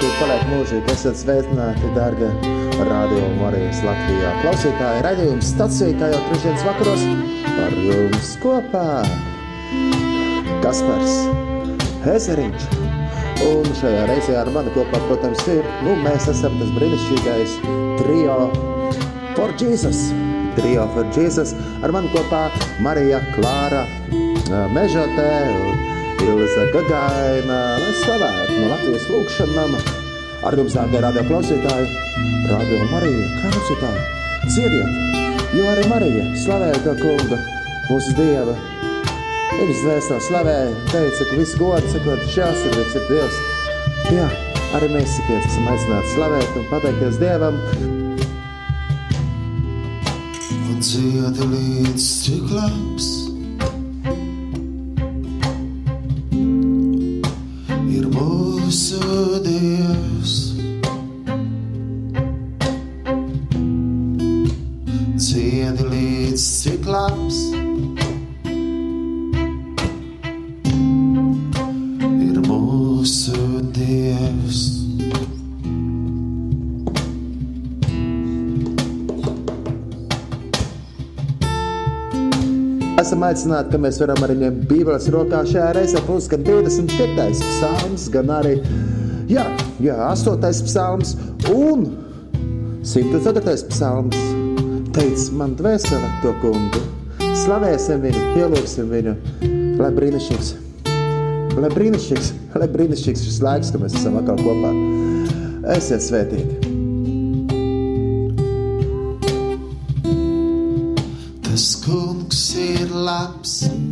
Žēlastība paliek mūžīgi. Esat sveicināti, dārgie radio Marijas Latvijā. Klausītāji, raidījums stacija, kā jau trešdienas vakaros, par jums kopā Kaspars Hezeriņš. Un šajā reizē ar mani kopā, protams, ir, nu, mēs esam tas brīnišķīgais trio for Jesus. Trio for Jesus. Ar mani kopā Marija Klāra Mežotē un Ilza Gagaina, lai slavētu no Latvijas lūkšanām. Ar jums, dārgie radio klausītāji, radio Marija, klausītāji, dziediet, jo arī Marija slavēja to kungu, mūsu Dieva. Viņas dvēseli slavēja, teica, ka visu godu sakot, žēlsirdīgs ir Dievs. Jā, arī mēs sikies esam aicināti slavēt un pateikties Dievam. Un dziedi līdz cik labs. Aicināti, ka mēs varam arī ņemt Bībeles rokā šajā reizē. Būs gan 25. psalms, gan arī jā, jā, 8. psalms un 104. psalms. Teic man dvēsele to kungu. Slavēsim viņu, pielūgsim viņu, lai brīnišķīgs, lai brīnišķīgs, lai brīnišķīgs šis laiks, ka mēs esam atkal kopā. Esiet svētīti! Labs.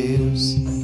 Deus.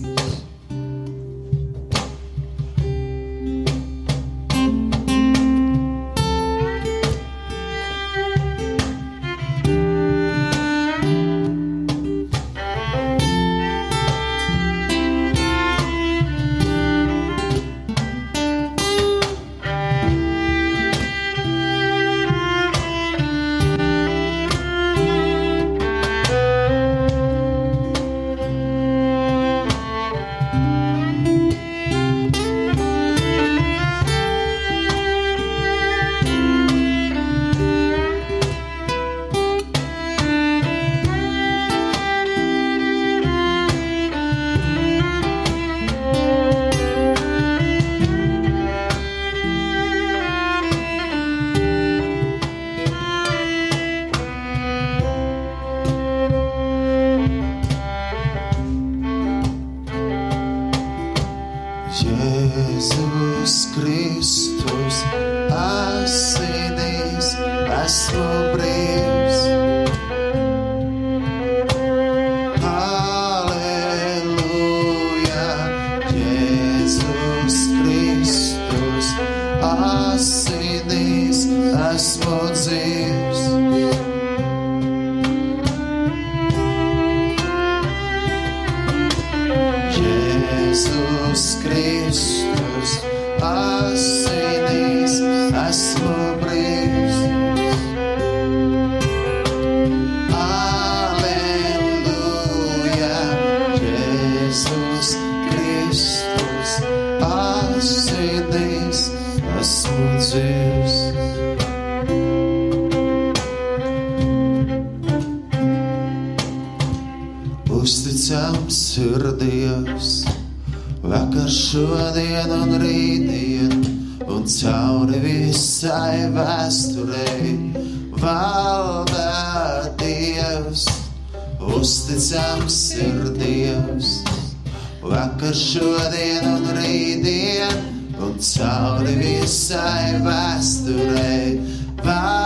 visai vēsturei valda Dievs, uzticams ir Dievs. Vakar, šodien un rītdien, un cauri visai vēsturei valda.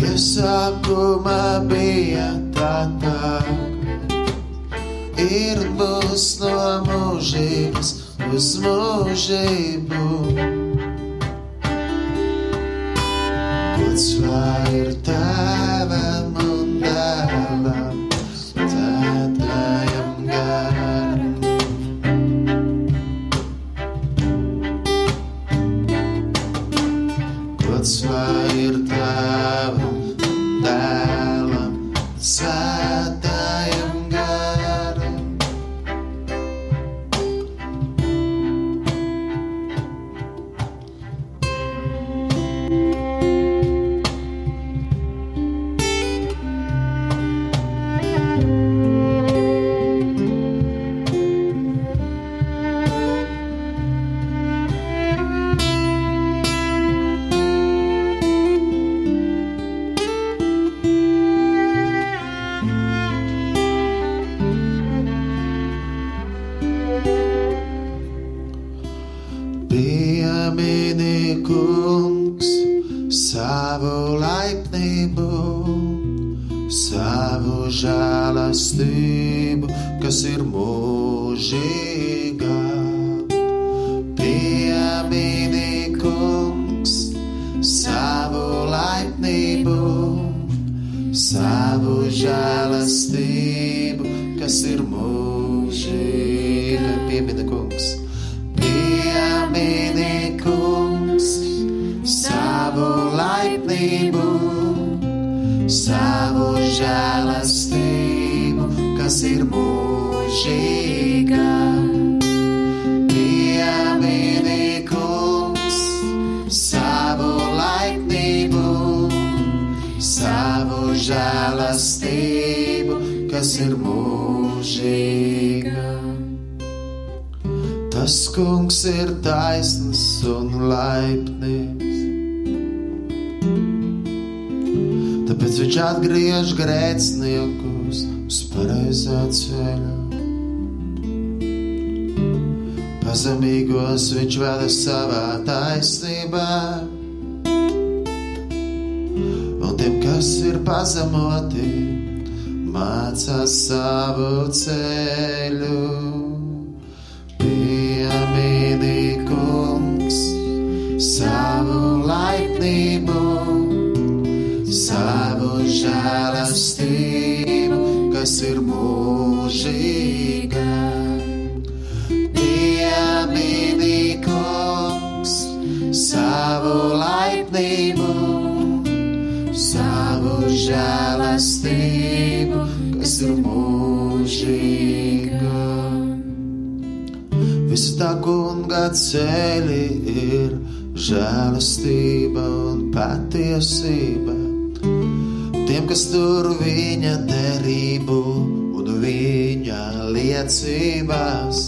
Iesākumā bija tā tā, ir būs no mūžības uz mūžību. Gods vai ir tā? Žēlastību, kas ir mūžīga. Piemini kungs savu laipnību, savu žēlastību, kas ir mūžīga. Tas kungs ir taisns un laipnīgs. Viņš atgriež grēciniekus uz pareizā ceļa. Pazemīgos viņš veda savā taisnībā, un tiem, kas ir pazemoti, mācās savu ceļu. Piemini kungs savu laipnību, žēlastību, kas ir mūžīga. Piemini kungs savu laipnību, savu žēlastību, kas ir mūžīga. Visa tā kunga ceļi ir žēlastība un patiesība. Tiem, kas tur viņa derību un viņa liecībās,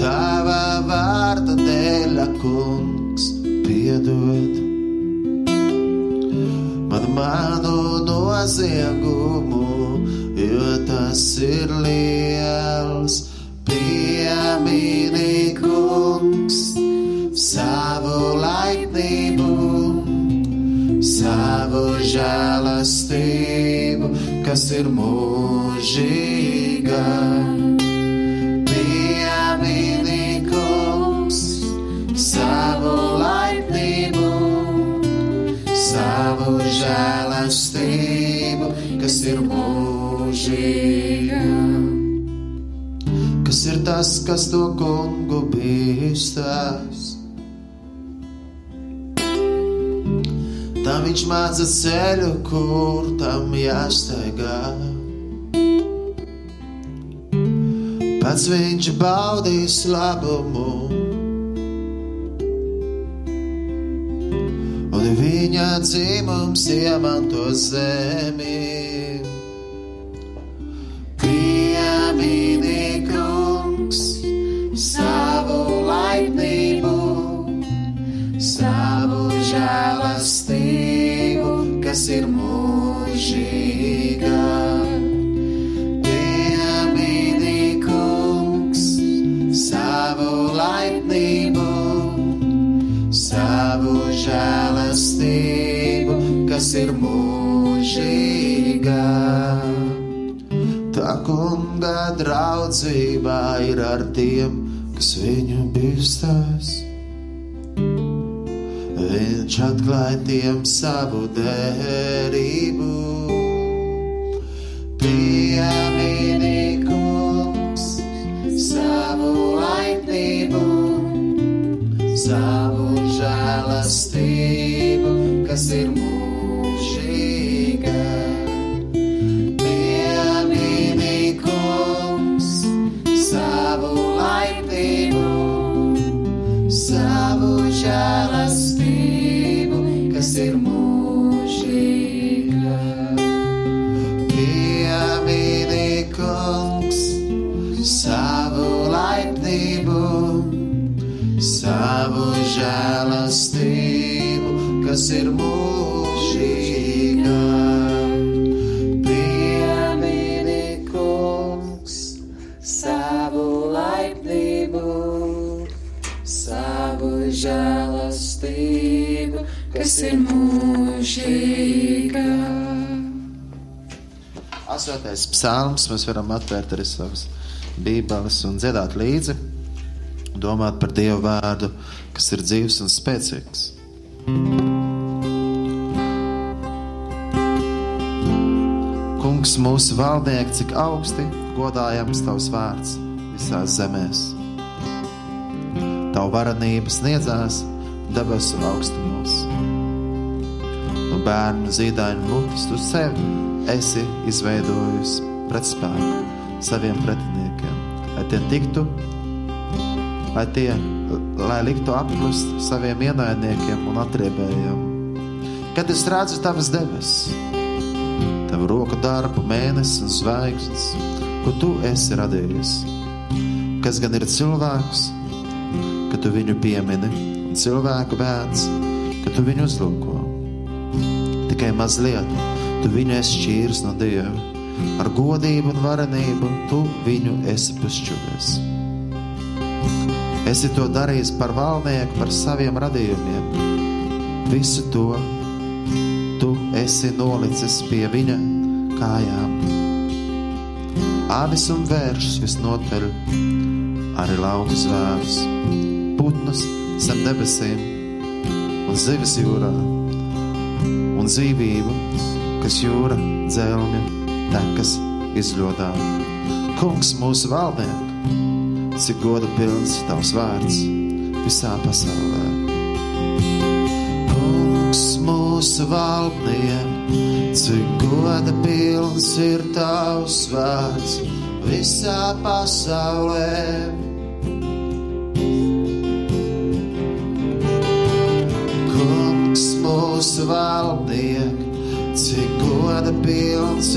tava vārda dēļ, kungs, piedod man manu noziegumu, jo tas ir liels. Piemini žēlastību, kas ir mūžīga. Piemini kungs savu laipnību, savu žēlastību, kas ir mūžīga. Kas ir tas, kas to kungu bīstās? Viņš māca ceļu, kur tam jāsteigā. Pats viņš baudīs labumu, un viņa dzimums iemanto zemi. Piemini kungs savu laipnību, savu žēlastību, kas ir mūžīga. Piemini kungs savu laipnību, savu žēlastību, kas ir mūžīga. Tā kunga draudzībā ir ar tiem, kas viņu bīstās. Viņš atklāja tiem savu derību. Piemini kungs savu laipnību, savu žēlastību, kas ir mūžīga. Astotais psalms mēs varam atvērt arī savas bībeles un dziedāt līdzi, domāt par Dievu vārdu, kas ir dzīves un spēcīgs. Kungs, mūsu valdnieks, cik augsti godājams tavs vārds visās zemēs. Tavu varenību sniedzās debesu augstumos. No bērnu zīdaiņu mutes tu sevi esi izveidojusi pretspēku saviem pretiniekiem, lai tie tiktu, lai tie, lai liktu apklust saviem ienaidniekiem un atriebējiem. Kad es redzu tavas debesis, tavu roku darbu, mēnesi un zvaigznes, ko tu esi radījis, kas gan ir cilvēks, ka tu viņu piemini, un cilvēku bērns, ka tu viņu uzlūko. Tikai mazliet tu viņu esi šķīris no Dieva, ar godību un varenību tu viņu esi pašķuvies. Esi to darījis par valdnieku, par saviem radījumiem. Visu to tu esi nolicis pie viņa kājām. Avis un vēršs visnotaļ, arī lauku zvērs, putnus zem debesīm un zivis jūrā un dzīvību, kas jūra dzelmja tekas izļodā. Kungs mūsu valdnieku, cik goda pilns tavs vārds visā pasaulē. Kungs mūsu valdnieku, cik goda pilns ir tavs vārds visā pasaulē.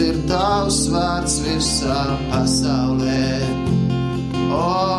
Ir tavs vārds visā pasaulē. Oh,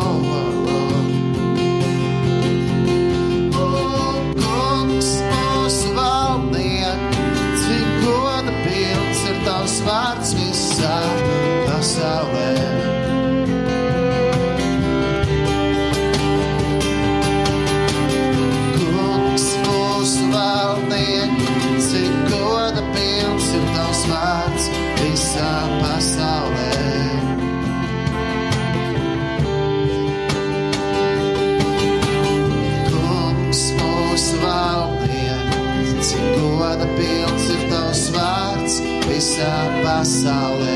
pasaulē.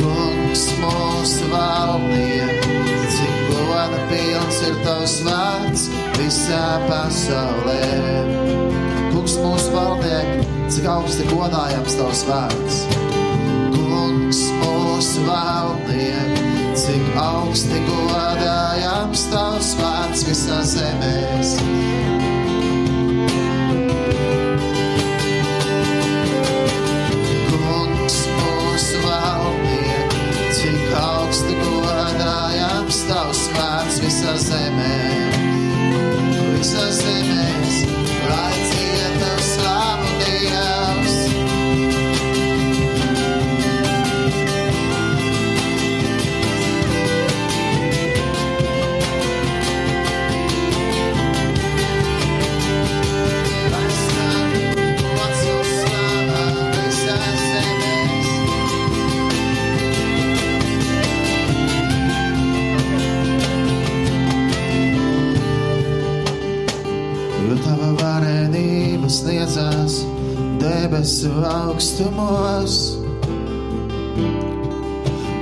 Kungs mūsu valdnieku, cik goda pilns ir tavs vārds visā pasaulē. Kungs mūsu valdnieku, cik augsti godājams tavs vārds. Kungs mūsu valdnieku, cik augsti godājams tavs vārds visā zemēs. Vārds debesu augstumos.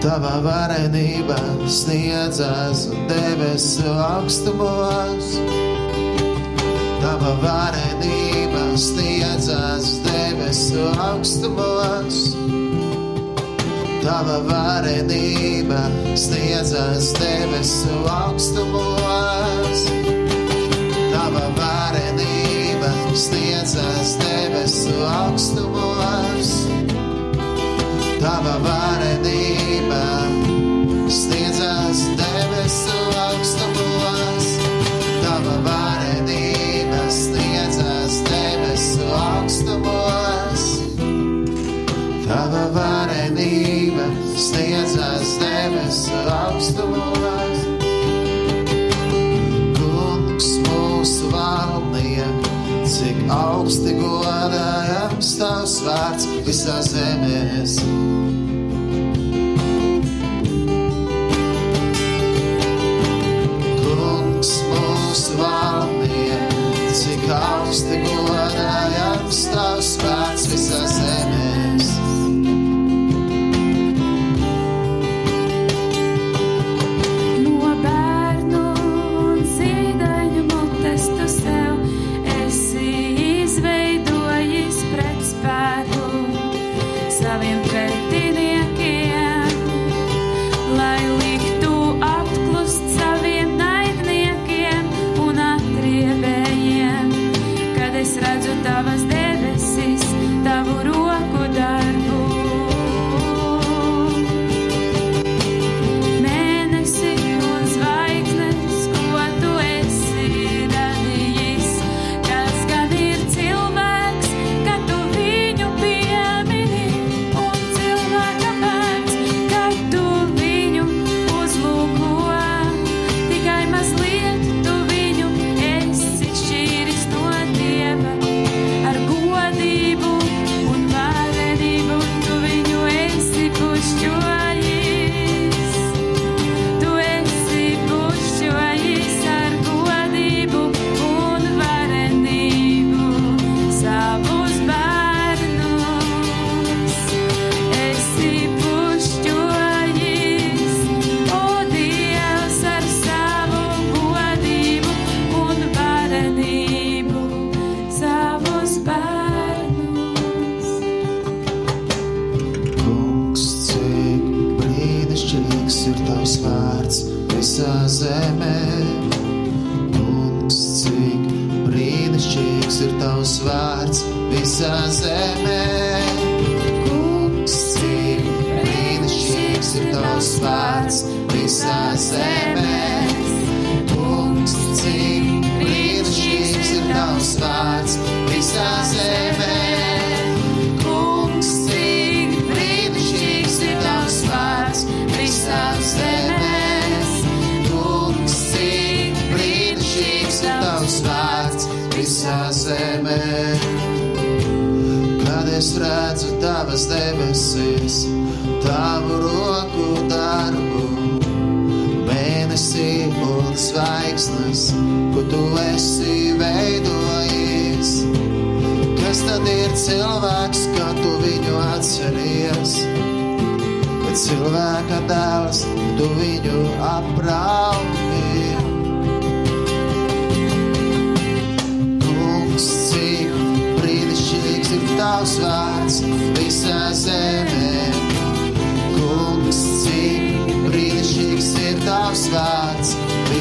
Tava varenība sniedzās debesu augstumos. Tava varenība sniedzās debesu augstumos. Tava varenība sniedzās debesu augstumos. Tava varenība sniedzās debesu augstumos. Tava varenība Kristi godājams tavs vārds visā zemēs.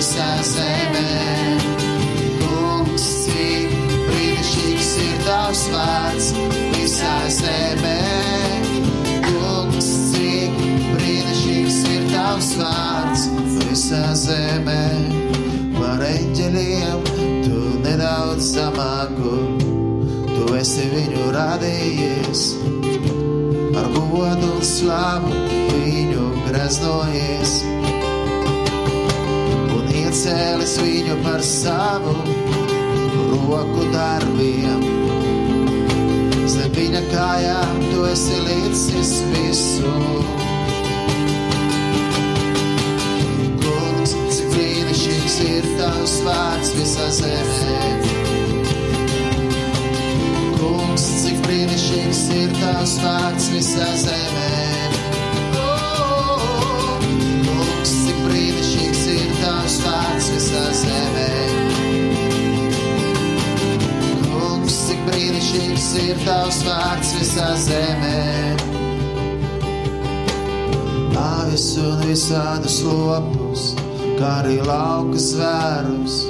Visā zemē. Kungs, cik brīnišķīgs ir tavs vārds visā zemē. Kungs, cik brīnišķīgs ir tavs vārds visā zemē. Par eņģeļiem tu nedaudz zamāku, tu esi viņu radījies. Ar godu un slavu viņu graznojies un iecēlis viņu par savu roku darbiem. Zem viņa kājām tu esi līdzis visu. Kungs, cik brīnišķīgs ir tavs vārds visā zemē. Kungs, cik brīnišķīgs ir tavs vārds visā zemē. Visā zemē. Kungs, cik brīnišķīgs ir tavs vārds visā zemē. Avis un visādus lopus, kā arī lauka zvērus,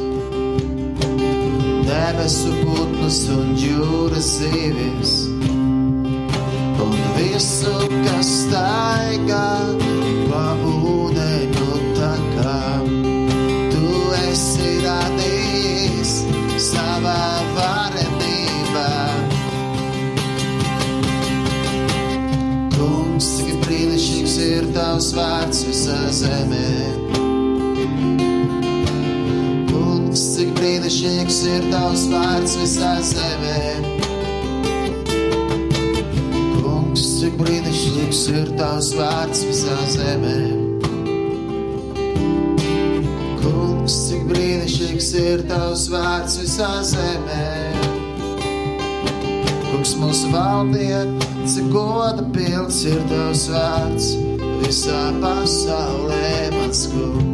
debesu putnus un jūras zīvis. Un visu, kas staigā pa ūdeņu ir tavs vārds visā zemē. Kungs, cik brīnišķīgs ir tavs vārds visā zemē. Kungs, cik brīnišķīgs ir tavs vārds visā zemē. Kungs, cik brīnišķīgs ir tavs vārds visā zemē. Kungs, mūsu valdniek, cik goda pilns ir tavs vārds visā pasaulē, mans kungs.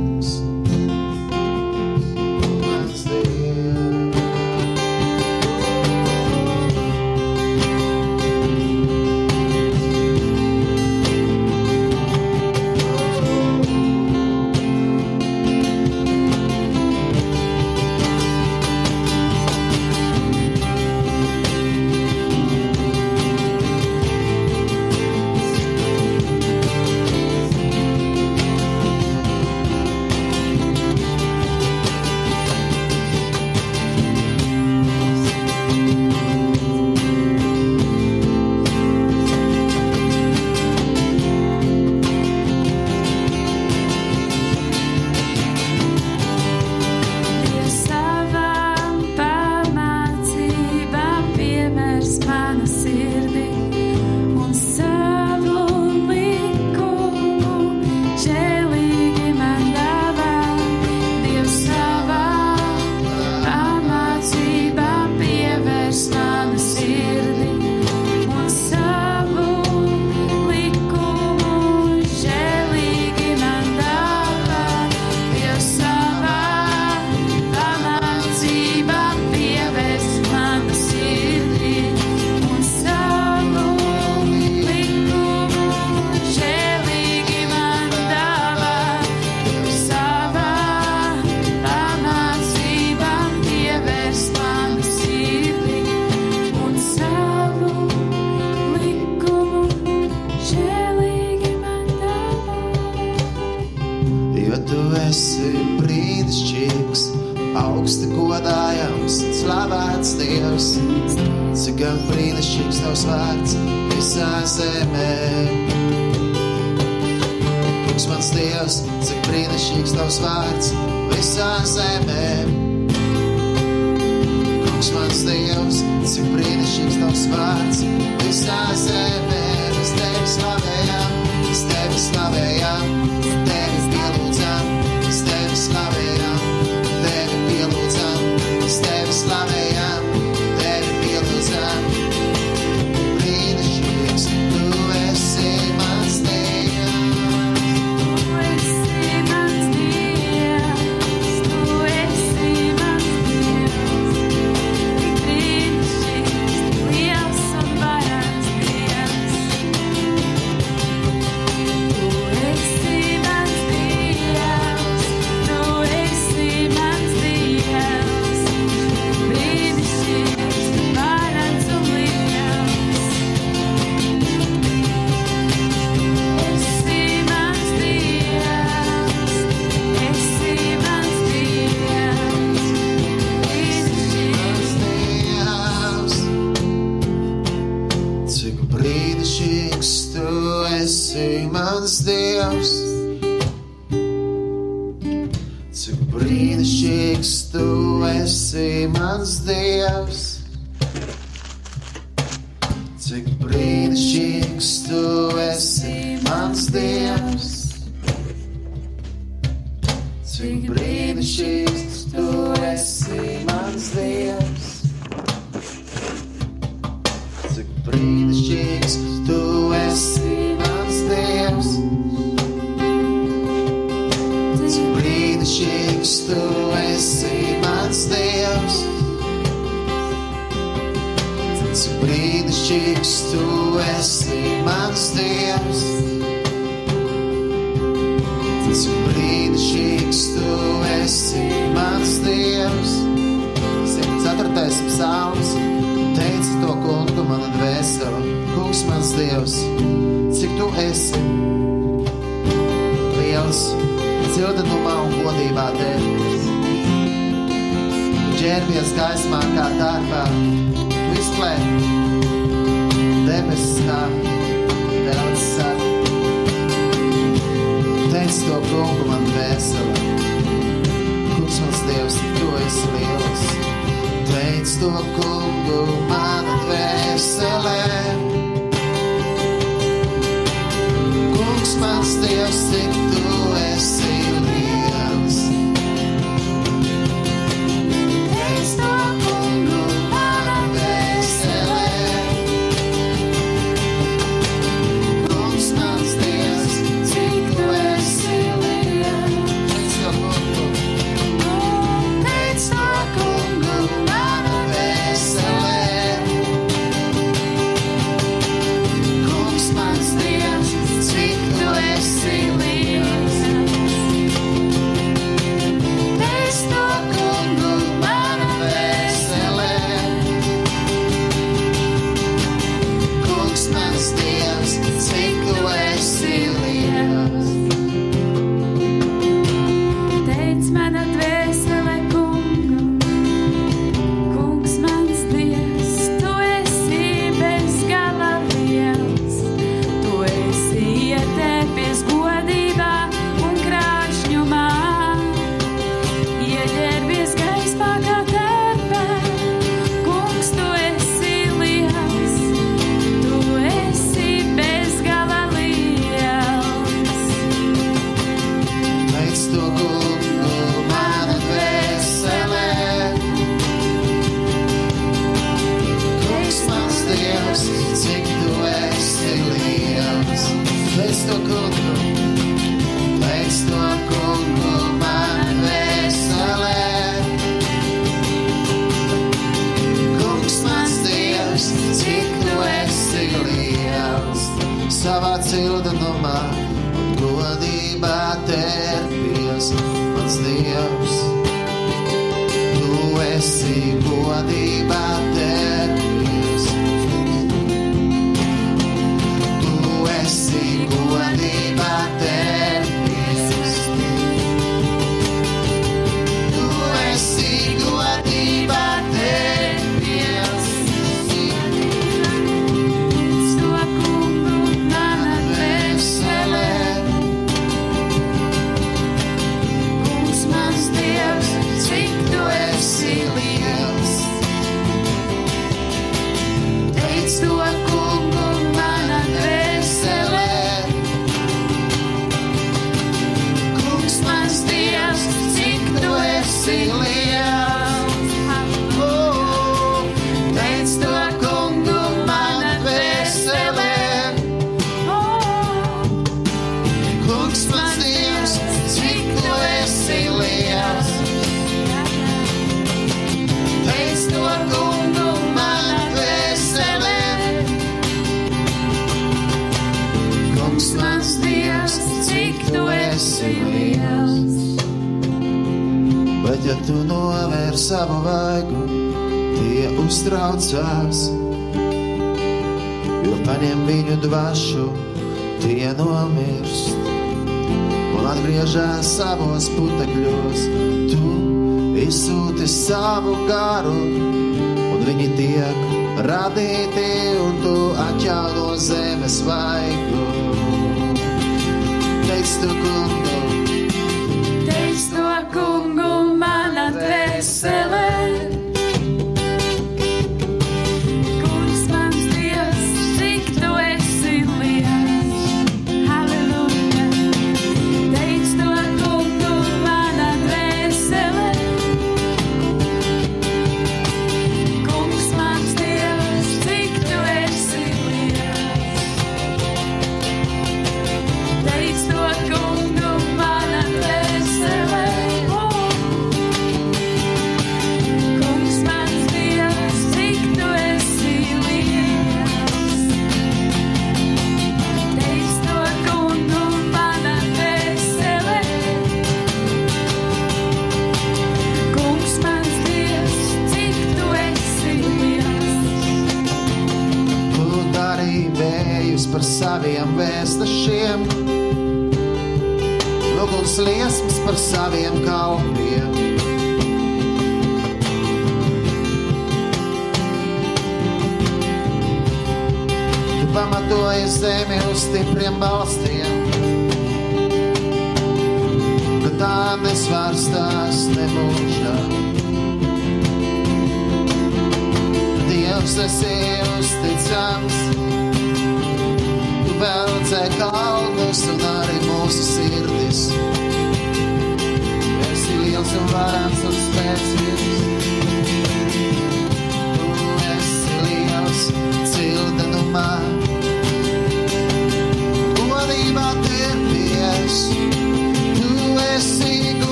Mans Dievs. Cik brīnišķīgs tu esi, mans Dievs.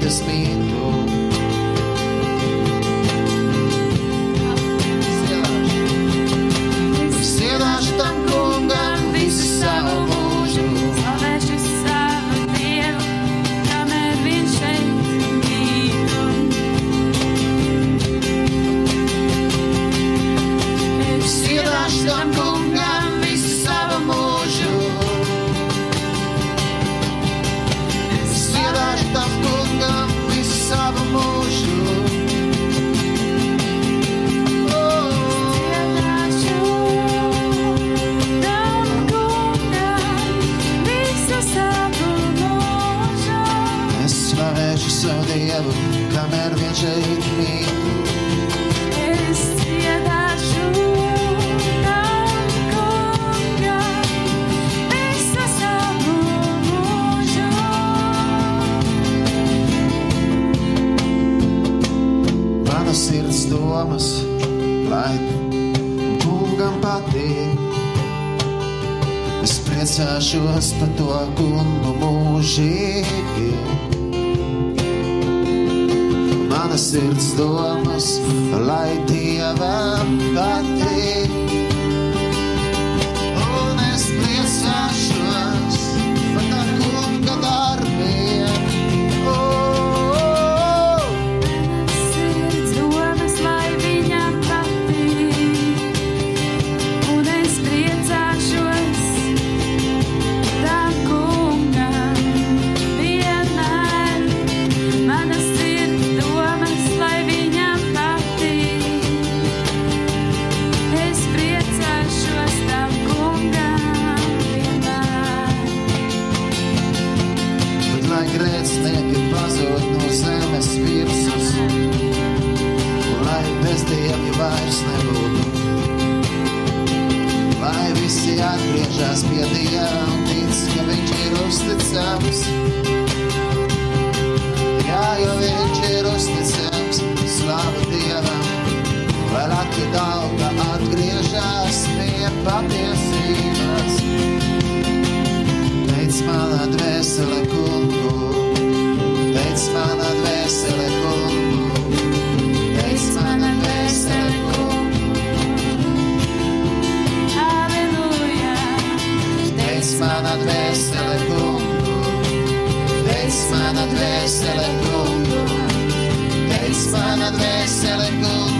this be domas, lai kungam patīk. Es priecāšos par to kungu mūžīgi. Mana sirds domas, lai dievam patīk. Un es priecāšos. ticams. Jā, jo viņš ir uzticams, slavu Dievam, vēl atvedauga atgriežas pie patiesības. vesele gondol, tens van a vesele gondol.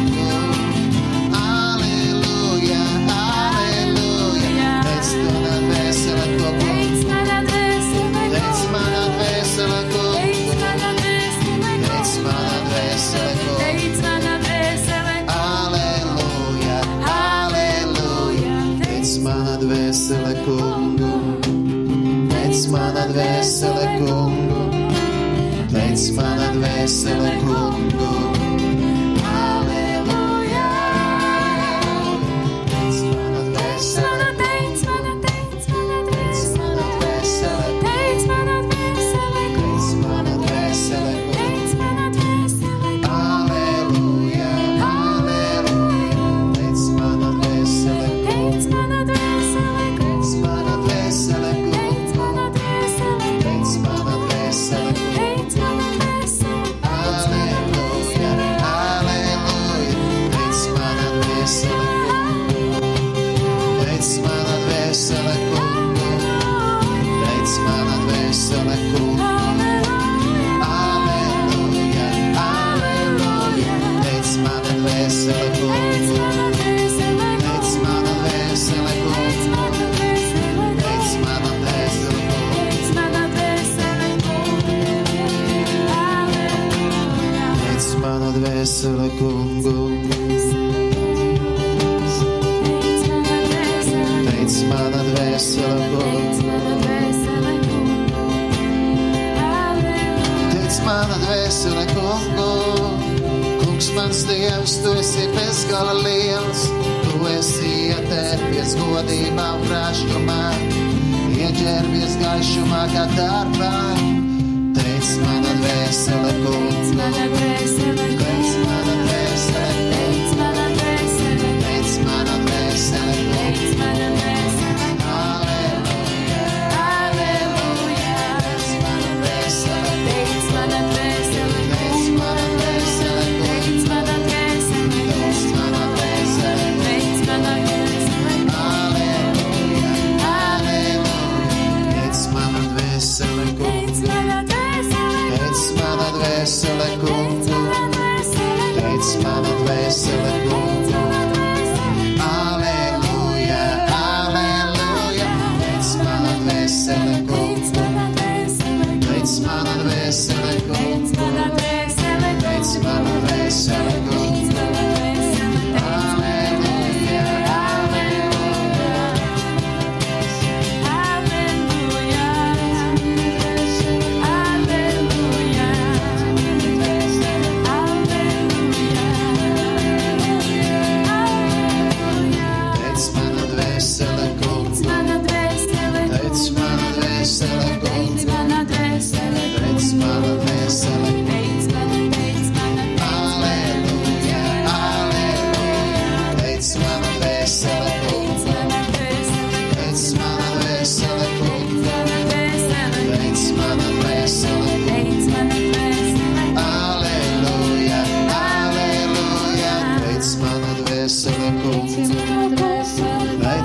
Yes, I couldn't go. mans Dievs, tu esi bezgala liels, tu esi ietērpies godībā un prašumā, ieģērbies gaišumā kā darbā. Teic mana dvēsele, kungs, mana dvēsele, kungs, mana dvēsele.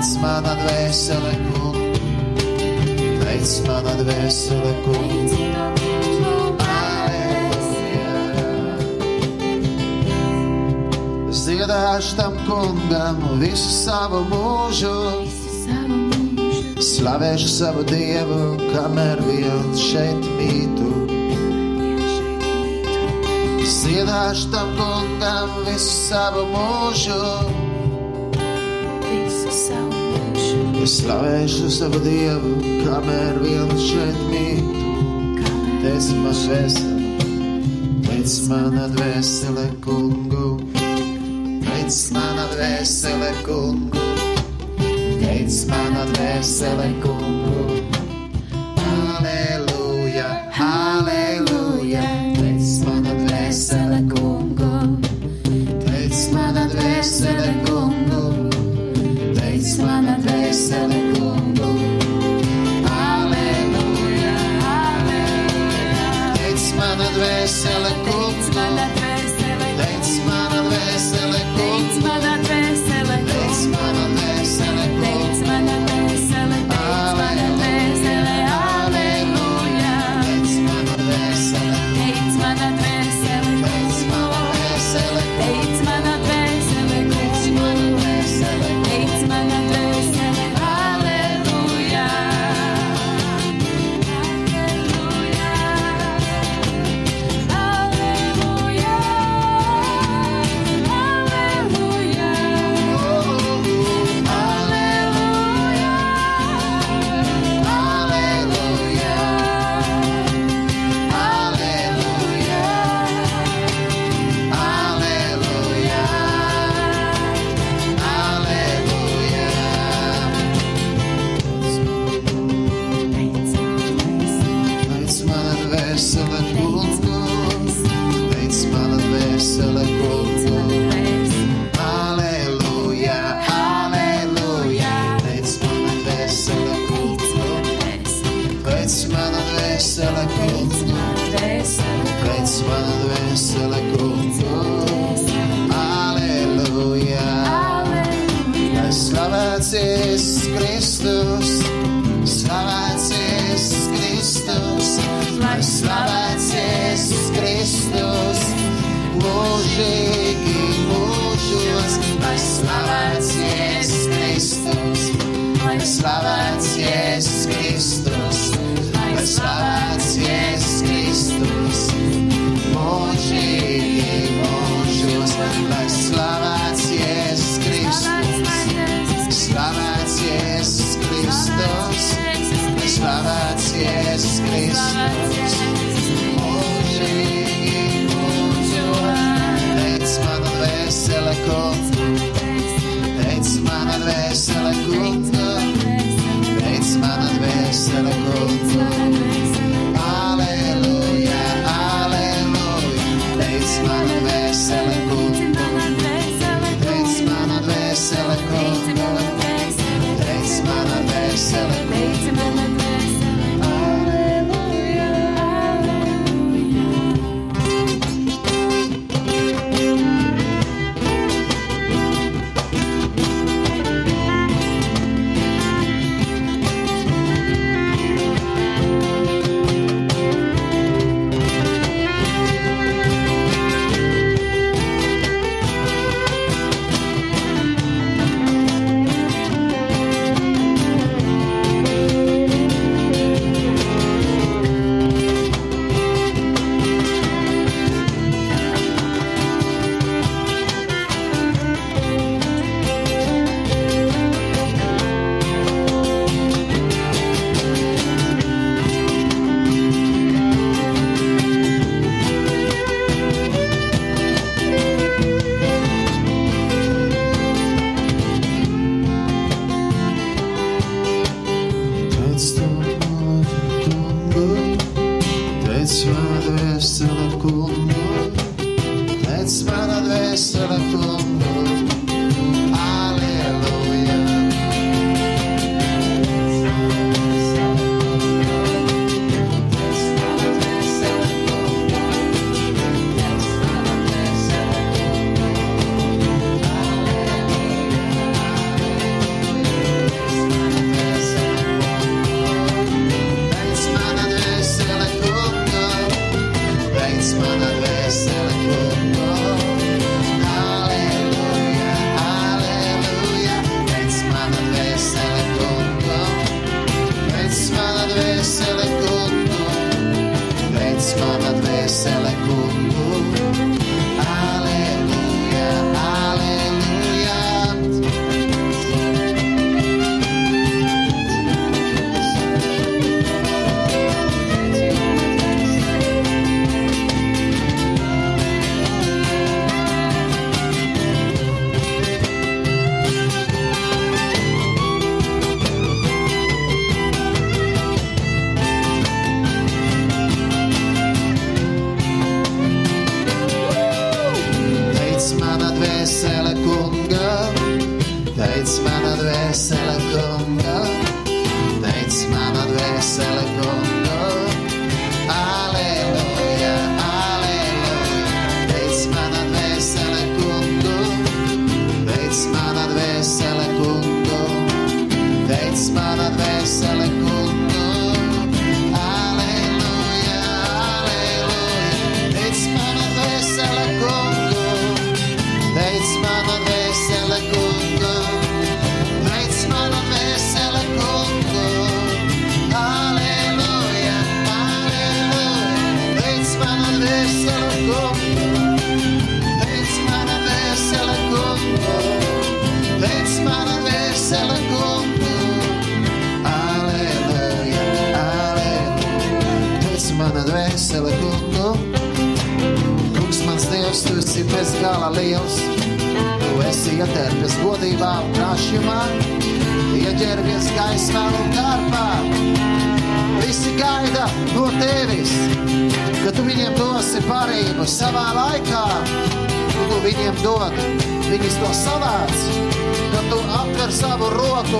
Teic mana dvēsele, kungs, teic mana dvēsele, kungs. Ziedāšu tam kungam visu savu mūžu, slavēšu savu dievu, kamēr vien šeit mītu. Ziedāšu tam kungam visu savu mūžu. Es slavēšu savu Dievu, kamēr viens šeit mīt. Tēs man dvēseli, teic mana dvēsele kungu. Teic mana dvēsele kungu. Teic mana dvēsele kungu.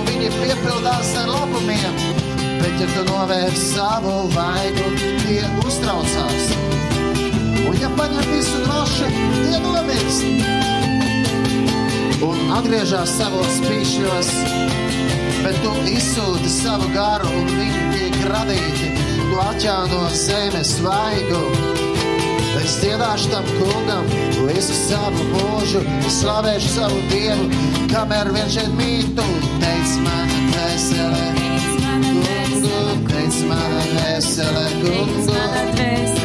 un viņi piepildās ar labumiem. Bet, ja tu novērsi savu vainu, tie uztraucās. Un, ja paņem visu droši, tie nomirst. Un atgriežas savos pīšļos, bet tu izsūti savu garu, un viņi tiek radīti. Tu atjauno zemes vaigu. Es dziedāšu tam kungam visu savu mūžu, es slavēšu savu dievu, kamēr vien šeit mītu. Teic man, vesele, kungu, teic man, vesele, kungu.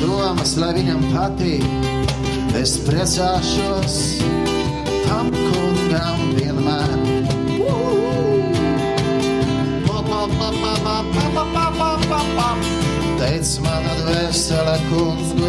domas, lai viņam patīk. Es priecāšos tam kungam vienmēr. Teic man atvēsele kungs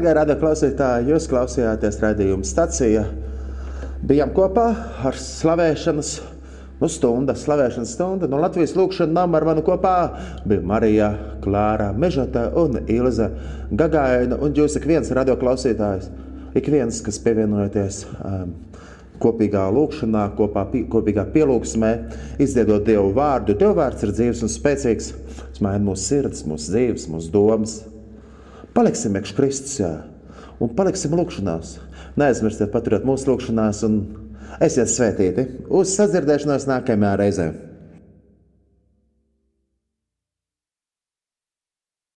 Dārgā rada klausītāji, jūs klausījāties raidījuma stacijā. Bijām kopā ar slavēšanas nu, stundu, slavēšanas stundu. No Latvijas lūkšanas nama ar mani kopā bija Marija, Klāra, Mežota un Ilza Gagaina. Un jūs ik viens radio klausītājs, ik viens, kas pievienojaties um, kopīgā lūkšanā, kopā, kopīgā pielūgsmē, izdziedot Dievu vārdu. Dievu vārds ir dzīves un spēcīgs. Tas maina mūsu sirds, mūsu dzīves, mūsu domas. Paliksim iekšā Kristus, jā, un paliksim lūkšanās. Neaizmirstiet paturēt mūsu lūkšanās, un esiet svētīti. Uz sadzirdēšanos nākamajā reizē!